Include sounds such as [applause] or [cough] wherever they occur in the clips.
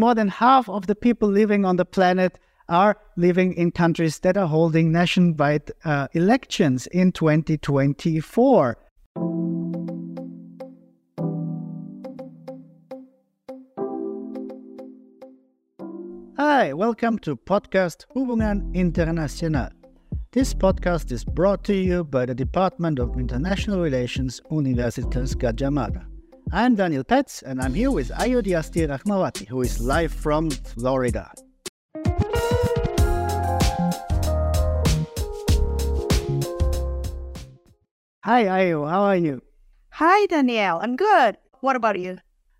more than half of the people living on the planet are living in countries that are holding nationwide uh, elections in 2024. Hi, welcome to Podcast Hubungan Internasional. This podcast is brought to you by the Department of International Relations, Universitas Gadjah Mada. I'm Daniel Petz, and I'm here with Ayu Diasti Rachmawati, who is live from Florida. Hi, Ayu, how are you? Hi, Daniel. I'm good. What about you?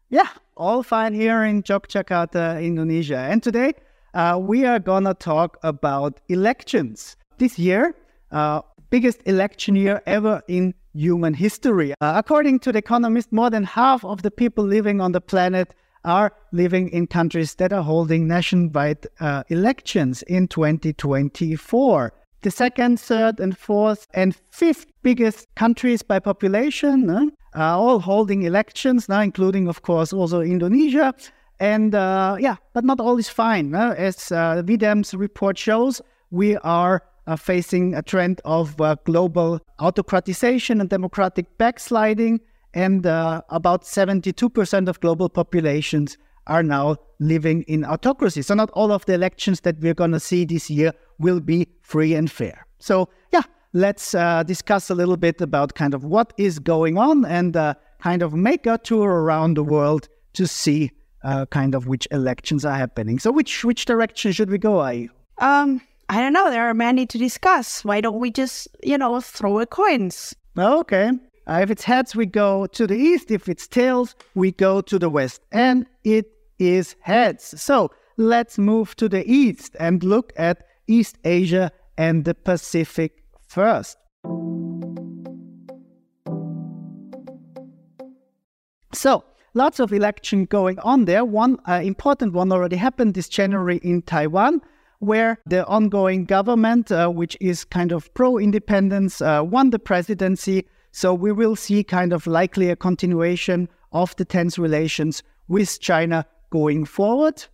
Yeah, all fine here in Yogyakarta, Indonesia. And today uh, we are going to talk about elections. This year, uh, biggest election year ever in human history. Uh, according to The Economist, more than half of the people living on the planet are living in countries that are holding nationwide uh, elections in 2024. The second, third, and fourth, and fifth biggest countries by population uh, are all holding elections now, including, of course, also Indonesia. And uh, yeah, but not all is fine. Uh, as uh, V-Dem's report shows, we are uh, facing a trend of uh, global autocratization and democratic backsliding, and uh, about 72% of global populations are now living in autocracy. So, not all of the elections that we're going to see this year will be free and fair. So, yeah, let's uh, discuss a little bit about kind of what is going on and uh, kind of make a tour around the world to see uh, kind of which elections are happening. So, which which direction should we go? Ayu? Um, I don't know. There are many to discuss. Why don't we just, you know, throw a coins? Okay. Uh, if it's heads, we go to the east. If it's tails, we go to the west. And it is heads. So let's move to the east and look at East Asia and the Pacific first. So, lots of election going on there. One uh, important one already happened this January in Taiwan where the ongoing government, uh, which is kind of pro independence, uh, won the presidency. So we will see kind of likely a continuation of the tense relations with China going forward.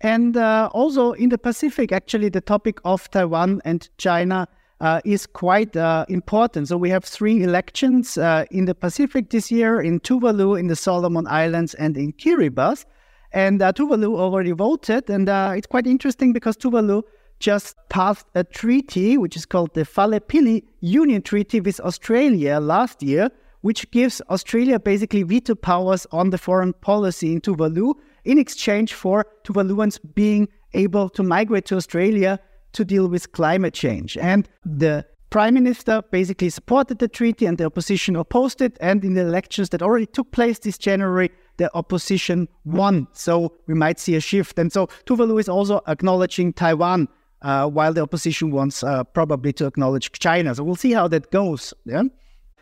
And uh, also in the Pacific, actually, the topic of Taiwan and China uh, is quite uh, important. So we have three elections uh, in the Pacific this year in Tuvalu, in the Solomon Islands, and in Kiribati. And uh, Tuvalu already voted, and uh, it's quite interesting because Tuvalu just passed a treaty, which is called the Falepili Union Treaty with Australia last year, which gives Australia basically veto powers on the foreign policy in Tuvalu in exchange for Tuvaluans being able to migrate to Australia to deal with climate change. And the prime minister basically supported the treaty and the opposition opposed it. And in the elections that already took place this January, the opposition won. So we might see a shift. And so Tuvalu is also acknowledging Taiwan, uh, while the opposition wants uh, probably to acknowledge China. So we'll see how that goes. Yeah.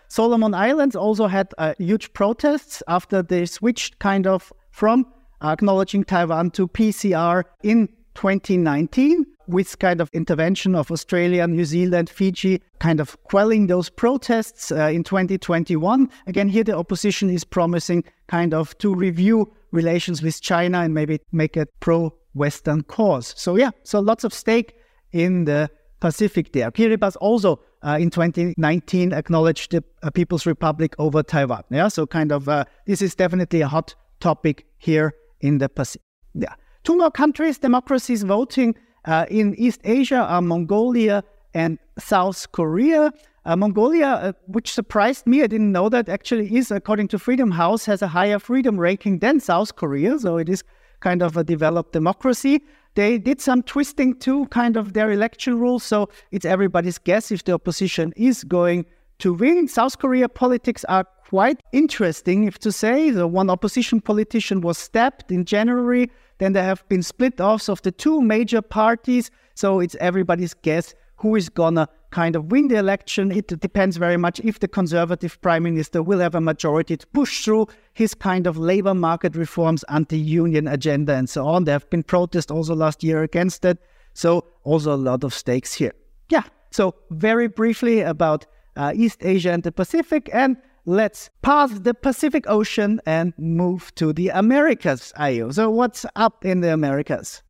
Solomon Islands also had uh, huge protests after they switched kind of from acknowledging Taiwan to PRC in 2019 with kind of intervention of Australia, New Zealand, Fiji, kind of quelling those protests uh, in 2021. Again, here the opposition is promising kind of to review relations with China and maybe make a pro-Western cause. So yeah, so lots of stake in the Pacific there. Kiribati also uh, in 2019 acknowledged the uh, People's Republic over Taiwan. Yeah, so kind of uh, this is definitely a hot topic here in the Pacific. Yeah, two more countries, democracies voting uh, in East Asia are Mongolia and South Korea. Uh, Mongolia, uh, which surprised me, I didn't know that actually is, according to Freedom House, has a higher freedom ranking than South Korea. So it is kind of a developed democracy. They did some twisting to kind of their election rules. So it's everybody's guess if the opposition is going to win. South Korea politics are quite interesting, if to say. The one opposition politician was stabbed in January. Then there have been split offs of the two major parties. So it's everybody's guess who is gonna kind of win the election. It depends very much if the conservative prime minister will have a majority to push through his kind of labor market reforms, anti-union agenda, and so on. There have been protests also last year against it. So also a lot of stakes here. Yeah. So very briefly about uh, East Asia and the Pacific, and let's pass the Pacific Ocean and move to the Americas, Ayu. So, what's up in the Americas?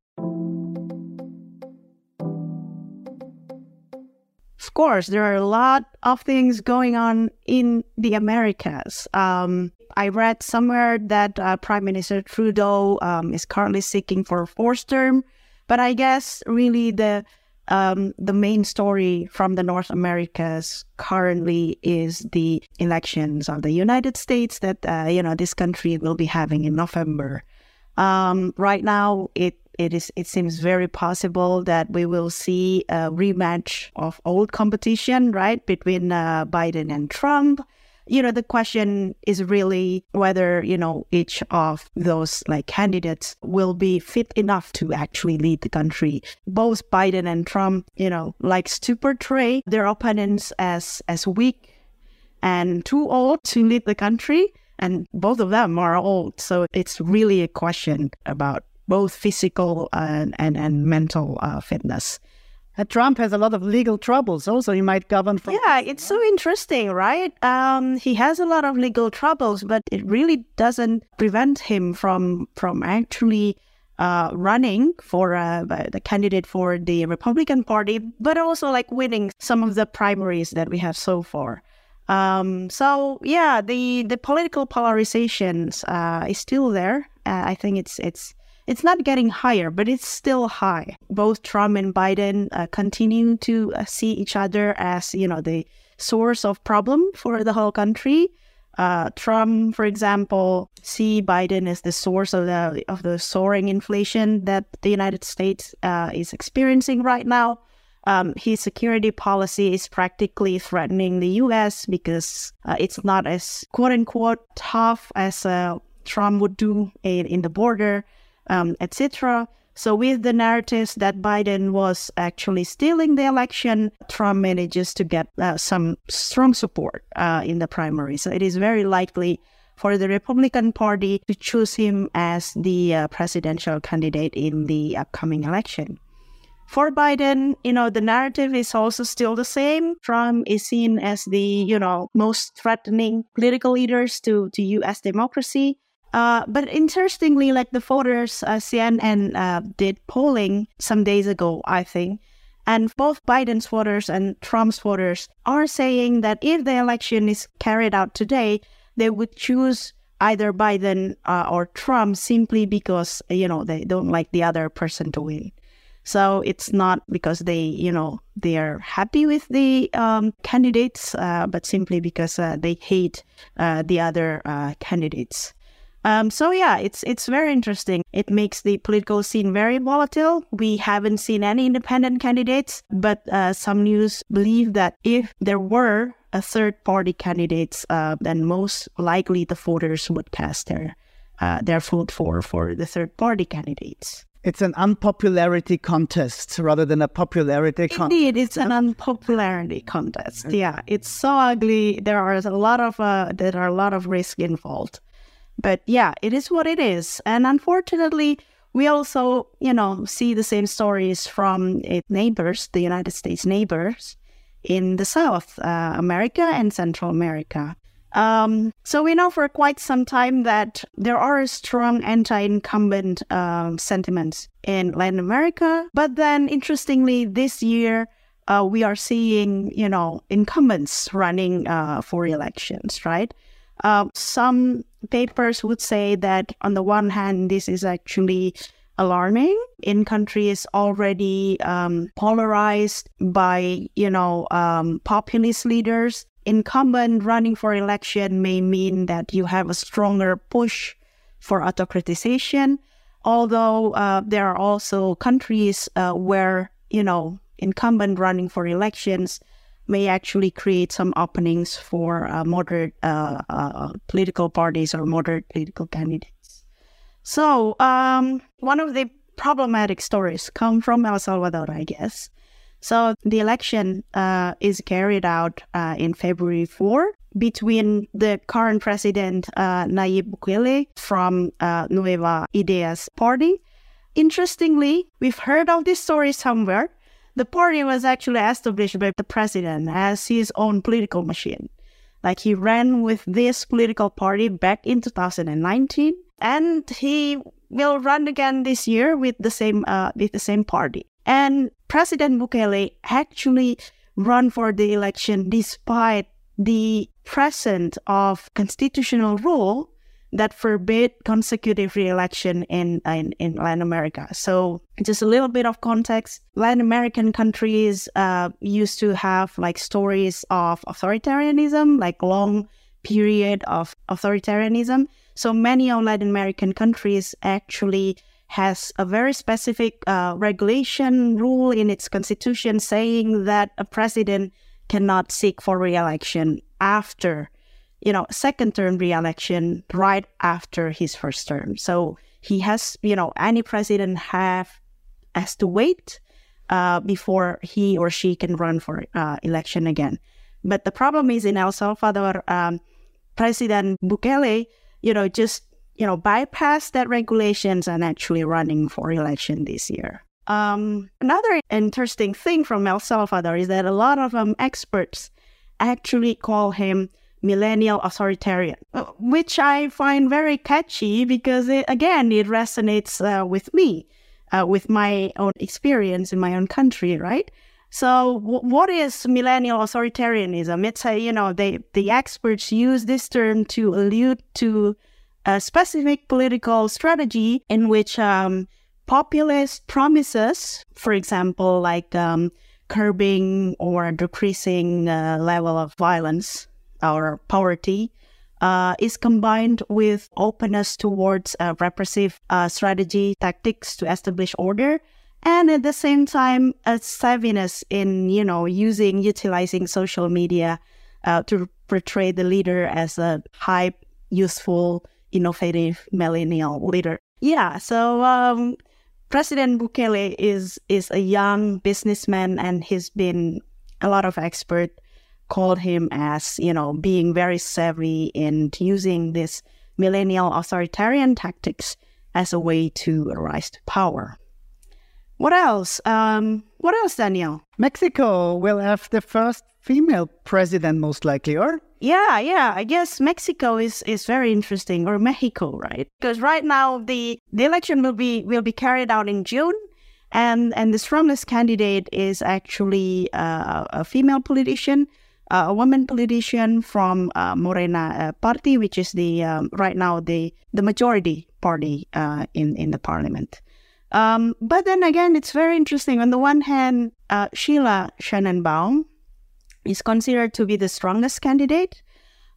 Of course, there are a lot of things going on in the Americas. Um, I read somewhere that uh, Prime Minister Trudeau um, is currently seeking for a fourth term, but I guess really the um, the main story from the North Americas currently is the elections of the United States that uh, you know this country will be having in November. Um, right now, it it is it seems very possible that we will see a rematch of old competition, right, between uh, Biden and Trump you know the question is really whether you know each of those like candidates will be fit enough to actually lead the country. Both biden and trump you know likes to portray their opponents as as weak and too old to lead the country and both of them are old. So it's really a question about both physical and and, and mental uh, fitness uh, Trump has a lot of legal troubles. Also, he might govern from. Yeah, it's so interesting, right? Um, he has a lot of legal troubles, but it really doesn't prevent him from from actually uh, running for uh, the candidate for the Republican Party, but also like winning some of the primaries that we have so far. Um, so yeah, the the political polarizations uh, is still there. Uh, I think it's it's it's not getting higher, but it's still high. Both Trump and Biden uh, continue to uh, see each other as, you know, the source of problem for the whole country. Uh, Trump, for example, see Biden as the source of the of the soaring inflation that the United States uh, is experiencing right now. Um, his security policy is practically threatening the U.S. because uh, it's not as quote unquote tough as uh, Trump would do in, in the border um, etc. So, with the narratives that Biden was actually stealing the election, Trump manages to get uh, some strong support uh, in the primary. So, it is very likely for the Republican Party to choose him as the uh, presidential candidate in the upcoming election. For Biden, you know, the narrative is also still the same. Trump is seen as the, you know, most threatening political leaders to, to US democracy. Uh, but interestingly, like the voters, uh, CNN uh, did polling some days ago, I think, and both Biden's voters and Trump's voters are saying that if the election is carried out today, they would choose either Biden uh, or Trump simply because you know they don't like the other person to win. So it's not because they, you know, they are happy with the um, candidates, uh, but simply because uh, they hate uh, the other uh, candidates. Um, so yeah, it's it's very interesting. It makes the political scene very volatile. We haven't seen any independent candidates, but uh, some news believe that if there were a third party candidates, uh, then most likely the voters would cast their uh, their vote for for the third party candidates. It's an unpopularity contest rather than a popularity contest. Indeed, it's an unpopularity contest. Yeah, it's so ugly. There are a lot of uh, there are a lot of risk involved. But yeah, it is what it is. And unfortunately, we also, you know, see the same stories from its neighbors, the United States neighbors in the South uh, America and Central America. Um, so we know for quite some time that there are strong anti-incumbent um, sentiments in Latin America. But then, interestingly, this year uh, we are seeing, you know, incumbents running uh, for elections, right? Uh, some papers would say that, on the one hand, this is actually alarming in countries already um, polarized by, you know, um, populist leaders. Incumbent running for election may mean that you have a stronger push for autocratization. Although uh, there are also countries uh, where, you know, incumbent running for elections may actually create some openings for uh, moderate uh, uh, political parties or moderate political candidates. So, um, one of the problematic stories come from El Salvador, I guess. So, the election uh, is carried out uh, in February 4 between the current president, uh, Nayib Bukele, from Nueva Ideas party. Interestingly, we've heard of this story somewhere, the party was actually established by the president as his own political machine. Like he ran with this political party back in 2019, and he will run again this year with the same uh, with the same party. And President Bukele actually run for the election despite the presence of constitutional rule that forbid consecutive re-election in, in, in Latin America. So just a little bit of context. Latin American countries uh, used to have like stories of authoritarianism, like long period of authoritarianism. So many of Latin American countries actually has a very specific uh, regulation rule in its constitution saying that a president cannot seek for re-election after you know, second term re-election right after his first term. So he has, you know, any president have has to wait uh, before he or she can run for uh, election again. But the problem is in El Salvador, um, President Bukele, you know, just you know bypassed that regulations and actually running for election this year. Um, another interesting thing from El Salvador is that a lot of um, experts actually call him millennial authoritarian, uh, which I find very catchy because, it, again, it resonates uh, with me, uh, with my own experience in my own country, right? So, w- what is millennial authoritarianism? It's a, you know, they, the experts use this term to allude to a specific political strategy in which um, populist promises, for example, like um, curbing or decreasing uh, level of violence our poverty, uh, is combined with openness towards uh, repressive uh, strategy tactics to establish order, and at the same time, a savviness in you know using utilizing social media uh, to portray the leader as a hype, useful, innovative millennial leader. Yeah, so um, President Bukele is is a young businessman, and he's been a lot of expert called him as, you know, being very savvy in using this millennial authoritarian tactics as a way to rise to power. What else? Um, what else, Daniel? Mexico will have the first female president, most likely, or? Yeah, yeah. I guess Mexico is is very interesting, or Mexico, right? Because right now the the election will be will be carried out in June, and and the strongest candidate is actually uh, a female politician a woman politician from uh, Morena uh, party, which is the um, right now the the majority party uh, in in the parliament. Um, but then again, it's very interesting. On the one hand, uh, Sheila Sheinbaum is considered to be the strongest candidate.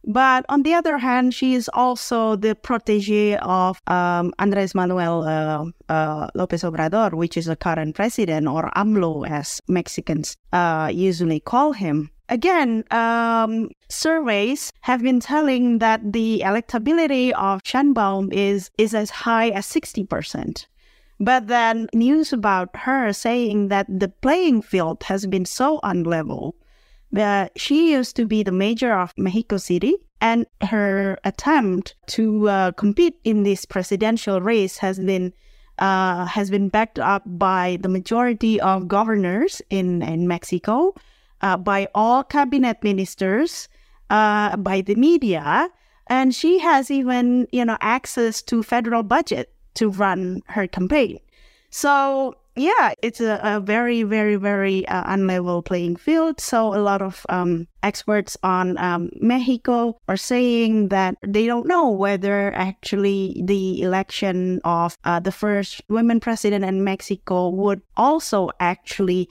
But on the other hand, she is also the protege of um, Andres Manuel uh, uh, Lopez Obrador, which is the current president, or AMLO, as Mexicans uh, usually call him again, um, surveys have been telling that the electability of Sheinbaum is is as high as sixty percent. But then news about her saying that the playing field has been so unlevel she used to be the mayor of Mexico City, and her attempt to uh, compete in this presidential race has been uh, has been backed up by the majority of governors in in Mexico uh, by all cabinet ministers, uh, by the media, and she has even you know access to federal budget to run her campaign. So yeah, it's a, a very, very, very uh, unlevel playing field. So a lot of um, experts on um, Mexico are saying that they don't know whether actually the election of uh, the first women president in Mexico would also actually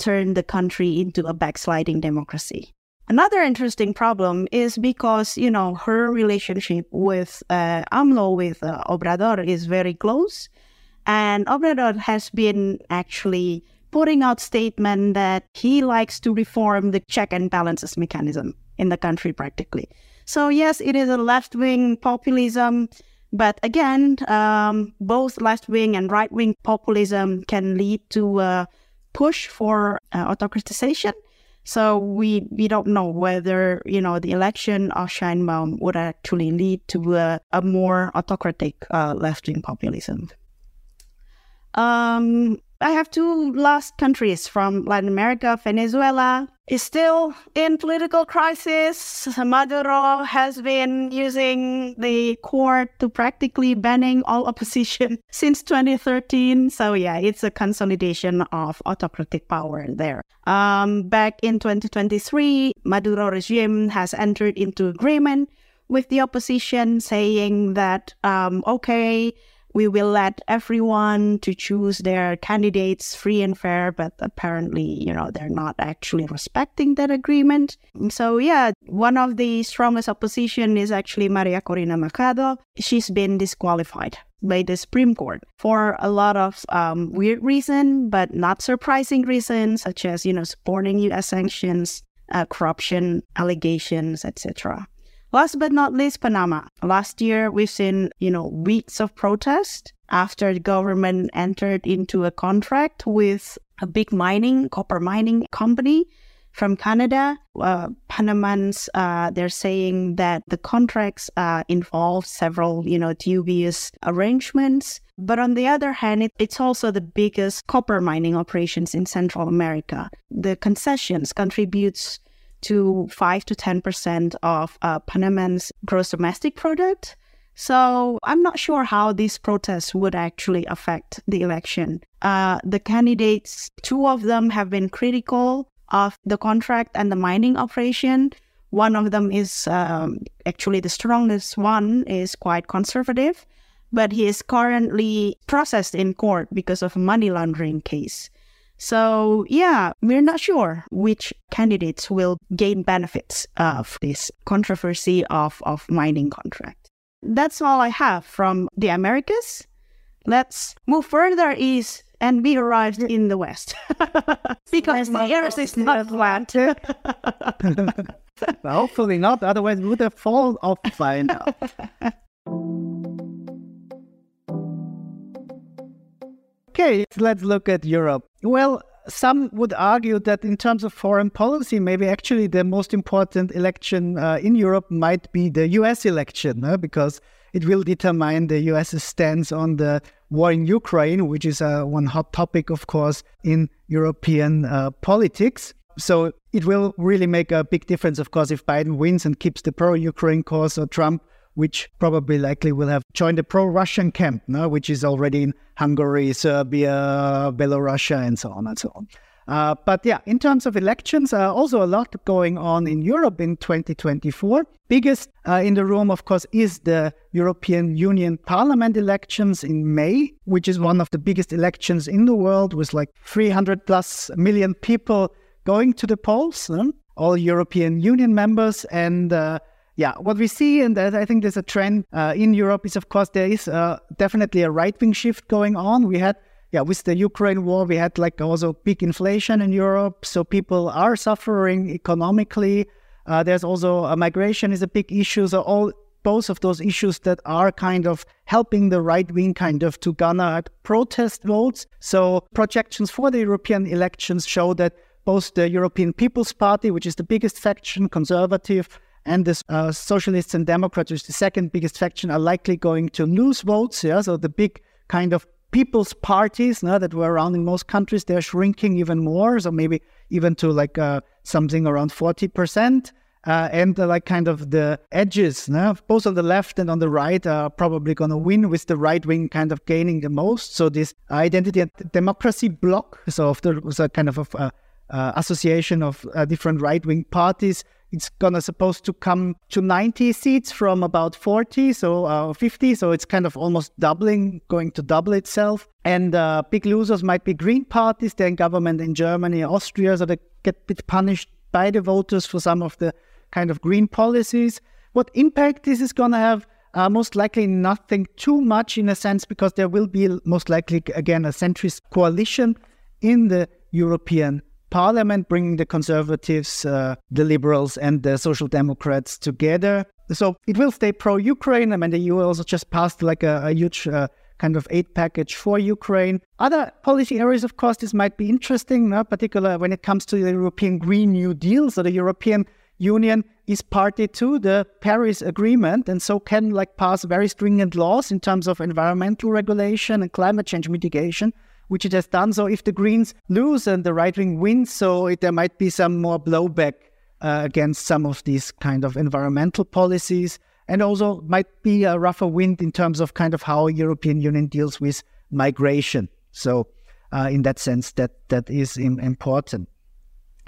turn the country into a backsliding democracy. Another interesting problem is because, you know, her relationship with uh, AMLO, with uh, Obrador, is very close. And Obrador has been actually putting out statement that he likes to reform the check and balances mechanism in the country practically. So yes, it is a left-wing populism, but again, um, both left-wing and right-wing populism can lead to uh, push for uh, autocratization. So we we don't know whether you know the election of Sheinbaum would actually lead to a, a more autocratic uh, left wing populism. Um, I have two last countries from Latin America. Venezuela is still in political crisis. Maduro has been using the court to practically banning all opposition [laughs] since 2013. So yeah, it's a consolidation of autocratic power there. Um, back in 2023, Maduro regime has entered into agreement with the opposition saying that um, okay we will let everyone to choose their candidates free and fair but apparently you know they're not actually respecting that agreement. So yeah one of the strongest opposition is actually maria corina machado she's been disqualified by the supreme court for a lot of um, weird reason but not surprising reasons such as you know supporting us sanctions uh, corruption allegations etc Last but not least, Panama. Last year, we've seen, you know, weeks of protest after the government entered into a contract with a big mining, copper mining company from Canada. Uh, Panamans, uh, they're saying that the contracts uh, involve several, you know, dubious arrangements. But on the other hand, it, it's also the biggest copper mining operations in Central America. The concessions contributes to 5 to 10% of uh, Panamans' gross domestic product. So I'm not sure how these protests would actually affect the election. Uh, the candidates, two of them have been critical of the contract and the mining operation. One of them is um, actually the strongest one, is quite conservative, but he is currently processed in court because of a money laundering case. So, yeah, we're not sure which candidates will gain benefits of this controversy of, of mining contract. That's all I have from the Americas. Let's move further east and we arrived in the west [laughs] because the earth is not flat. [laughs] well, hopefully not, otherwise we would have fallen off by now. [laughs] Okay, let's look at Europe. Well, some would argue that in terms of foreign policy, maybe actually the most important election uh, in Europe might be the US election, uh, because it will determine the US's stance on the war in Ukraine, which is uh, one hot topic, of course, in European uh, politics. So it will really make a big difference, of course, if Biden wins and keeps the pro Ukraine course, or Trump which probably likely will have joined the pro-Russian camp, no? which is already in Hungary, Serbia, Belarus, and so on and so on. Uh, but yeah, in terms of elections, uh, also a lot going on in Europe in 2024. Biggest uh, in the room, of course, is the European Union Parliament elections in May, which is one of the biggest elections in the world, with like 300 plus million people going to the polls, all European Union members, and uh, yeah, what we see, and I think there's a trend uh, in Europe, is of course there is uh, definitely a right wing shift going on. We had, yeah, with the Ukraine war, we had like also big inflation in Europe, so people are suffering economically. Uh, there's also a migration is a big issue. So all both of those issues that are kind of helping the right wing kind of to garner protest votes. So projections for the European elections show that both the European People's Party, which is the biggest faction, conservative, and the uh, socialists and democrats, which is the second biggest faction, are likely going to lose votes. Yeah, so the big kind of people's parties that were around in most countries, they're shrinking even more. So maybe even to like uh, something around forty percent. Uh, and uh, like kind of the edges, no? both on the left and on the right, are probably going to win with the right wing kind of gaining the most. So this identity and democracy bloc, so of the a kind of a, uh, uh, association of uh, different right wing parties it's gonna supposed to come to 90 seats from about 40 so uh, 50 so it's kind of almost doubling going to double itself. And uh, big losers might be green parties they're government in germany austria so they get a bit punished by the voters for some of the kind of green policies. What impact this is to have? Uh, most likely nothing too much in a sense because there will be most likely again a centrist coalition in the european parliament, bringing the conservatives, uh, the liberals, and the social democrats together. So it will stay pro Ukraine. I mean, the EU also just passed like a, a huge uh, kind of aid package for Ukraine. Other policy areas, of course, this might be interesting, no? particularly when it comes to the European Green New Deal. So the European Union is party to the Paris Agreement and so can like pass very stringent laws in terms of environmental regulation and climate change mitigation which it has done. So if the Greens lose and the right wing wins, so it, there might be some more blowback uh, against some of these kind of environmental policies, and also might be a rougher wind in terms of kind of how European Union deals with migration. So uh, in that sense, that that is important.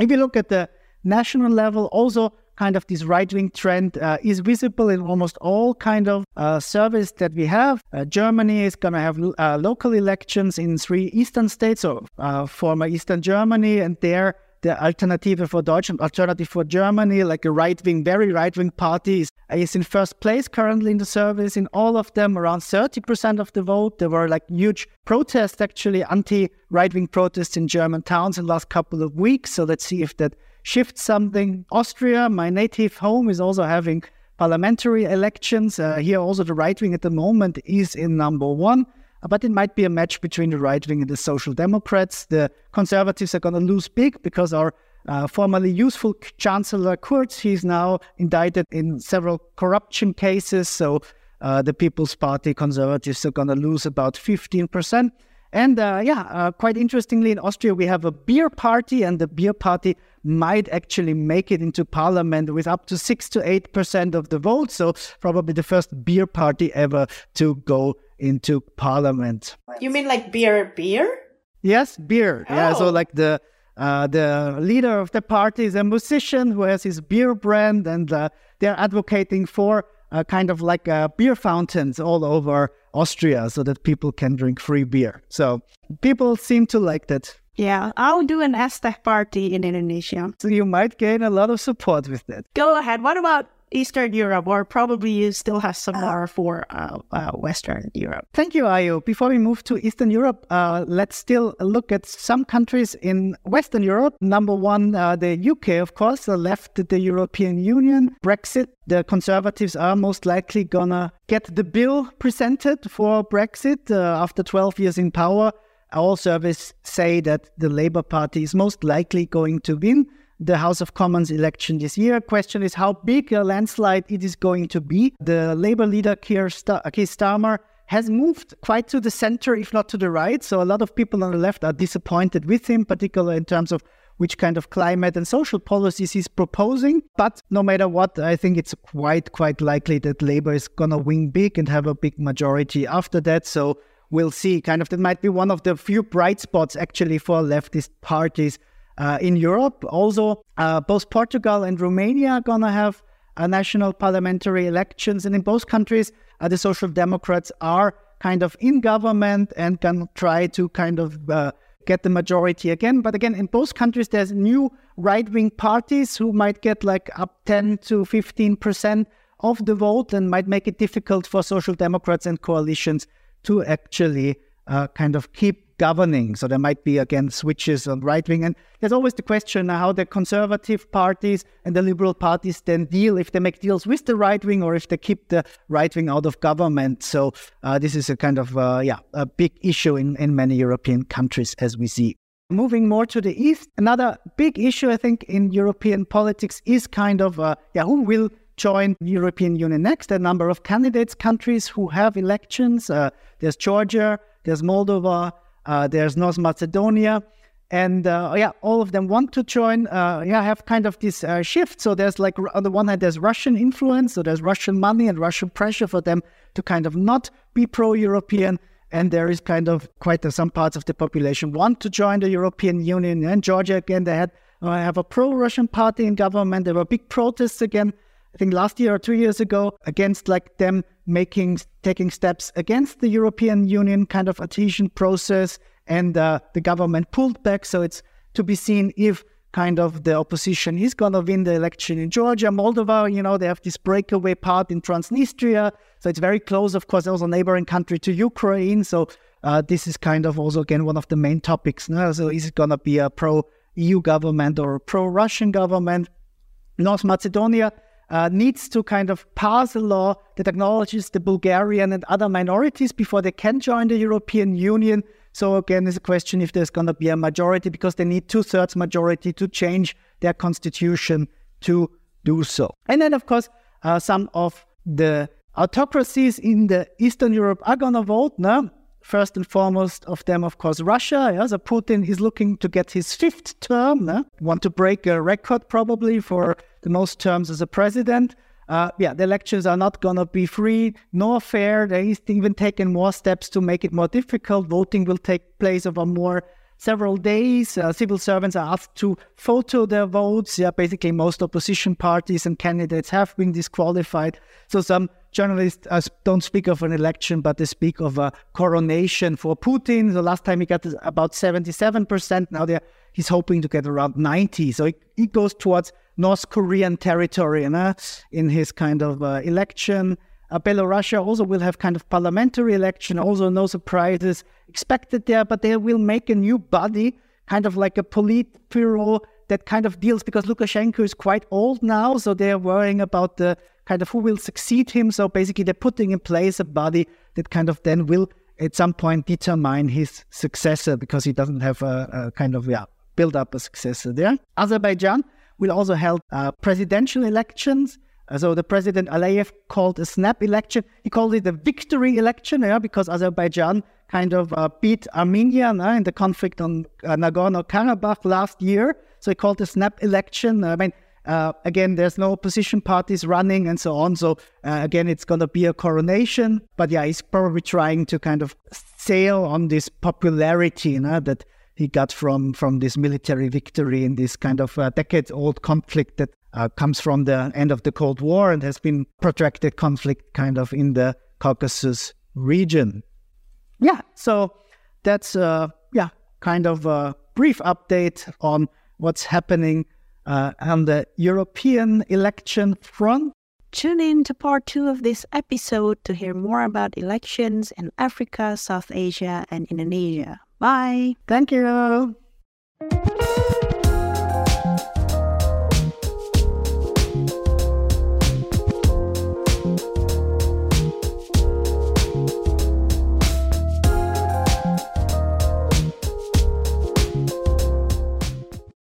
If you look at the national level, also kind of this right-wing trend uh, is visible in almost all kind of uh, surveys that we have. Uh, Germany is going to have uh, local elections in three eastern states, or uh, former eastern Germany, and there the Alternative for Deutschland, Alternative for Germany, like a right wing, very right wing party, is, is in first place currently in the surveys. In all of them, around 30% of the vote. There were like huge protests, actually, anti right wing protests in German towns in the last couple of weeks. So let's see if that shifts something. Austria, my native home, is also having parliamentary elections. Uh, here, also, the right wing at the moment is in number one but it might be a match between the right wing and the Social Democrats. The Conservatives are going to lose big because our uh, formerly useful Chancellor Kurz, he's now indicted in several corruption cases. So uh, the People's Party Conservatives are going to lose about 15%. And uh, yeah, uh, quite interestingly, in Austria, we have a beer party, and the beer party might actually make it into parliament with up to six to eight percent of the vote. So, probably the first beer party ever to go into parliament. You mean like beer, beer? Yes, beer. Oh. Yeah, so oh. like the uh, the leader of the party is a musician who has his beer brand, and uh, they're advocating for uh, kind of like uh, beer fountains all over Austria so that people can drink free beer. So people seem to like that. Yeah, I'll do an Aztec party in Indonesia. So you might gain a lot of support with that. Go ahead. What about Eastern Europe, or probably still has some more for uh, uh, Western Europe. Thank you, Ayu. Before we move to Eastern Europe, uh, let's still look at some countries in Western Europe. Number one, uh, the UK, of course, left the European Union. Brexit, the Conservatives are most likely gonna get the bill presented for Brexit uh, after 12 years in power. All surveys say that the Labour Party is most likely going to win the House of Commons election this year. Question is how big a landslide it is going to be. The Labour leader Keir, Star- Keir Starmer has moved quite to the center, if not to the right. So a lot of people on the left are disappointed with him, particularly in terms of which kind of climate and social policies he's proposing. But no matter what, I think it's quite quite likely that Labour is gonna win big and have a big majority after that. So we'll see. Kind of that might be one of the few bright spots actually for leftist parties uh, in Europe, also, uh, both Portugal and Romania are going to have uh, national parliamentary elections. And in both countries, uh, the Social Democrats are kind of in government and can try to kind of uh, get the majority again. But again, in both countries, there's new right wing parties who might get like up 10 to 15% of the vote and might make it difficult for Social Democrats and coalitions to actually uh, kind of keep governing. So there might be, again, switches on right wing. And there's always the question how the conservative parties and the liberal parties then deal, if they make deals with the right wing or if they keep the right wing out of government. So uh, this is a kind of, uh, yeah, a big issue in, in many European countries as we see. Moving more to the east, another big issue, I think, in European politics is kind of, uh, yeah, who will join the European Union next? A number of candidates, countries who have elections. Uh, there's Georgia, there's Moldova, uh, there's North Macedonia. And uh, yeah, all of them want to join. Uh, yeah, have kind of this uh, shift. So there's like on the one hand, there's Russian influence, so there's Russian money and Russian pressure for them to kind of not be pro-European. And there is kind of quite a, some parts of the population want to join the European Union. And Georgia again, they had uh, have a pro-Russian party in government. There were big protests again. I think last year or two years ago against like them making taking steps against the European Union kind of adhesion process, and uh, the government pulled back. So it's to be seen if kind of the opposition is going to win the election in Georgia, Moldova. You know, they have this breakaway part in Transnistria, so it's very close. Of course, also a neighboring country to Ukraine. So uh, this is kind of also again one of the main topics. So is it going to be a pro EU government or a pro Russian government? North Macedonia uh, needs to kind of pass a law that acknowledges the Bulgarian and other minorities before they can join the European Union. So again, it's a question if there's going to be a majority because they need two thirds majority to change their constitution to do so. And then, of course, uh, some of the autocracies in the Eastern Europe are going to vote. No? First and foremost of them, of course, Russia. Yeah? So Putin is looking to get his fifth term. Yeah? Want to break a record probably for the most terms as a president. Uh, yeah, the elections are not going to be free nor fair. They even taken more steps to make it more difficult. Voting will take place over more several days. Uh, civil servants are asked to photo their votes. Yeah, basically most opposition parties and candidates have been disqualified. So some journalists uh, don't speak of an election, but they speak of a coronation for Putin. The last time he got about 77%. Now he's hoping to get around 90. So he goes towards North Korean territory uh, in his kind of uh, election. Uh, Belarus also will have kind of parliamentary election. Also, no surprises expected there, but they will make a new body, kind of like a Politburo that kind of deals because Lukashenko is quite old now, so they are worrying about the kind of who will succeed him. So basically, they're putting in place a body that kind of then will at some point determine his successor because he doesn't have a, a kind of yeah build up a successor there. Azerbaijan will also hold uh, presidential elections uh, so the president Aliyev called a snap election. He called it a victory election, yeah, because Azerbaijan kind of uh, beat Armenia in the conflict on uh, Nagorno-Karabakh last year. So he called a snap election. I mean, uh, again, there's no opposition parties running and so on. So uh, again, it's going to be a coronation. But yeah, he's probably trying to kind of sail on this popularity you know, that he got from from this military victory in this kind of uh, decades-old conflict that uh, comes from the end of the Cold War and has been protracted conflict kind of in the Caucasus region. Yeah, so that's uh, yeah kind of a brief update on what's happening uh, on the European election front. Tune in to part two of this episode to hear more about elections in Africa, South Asia, and Indonesia. Bye. Thank you.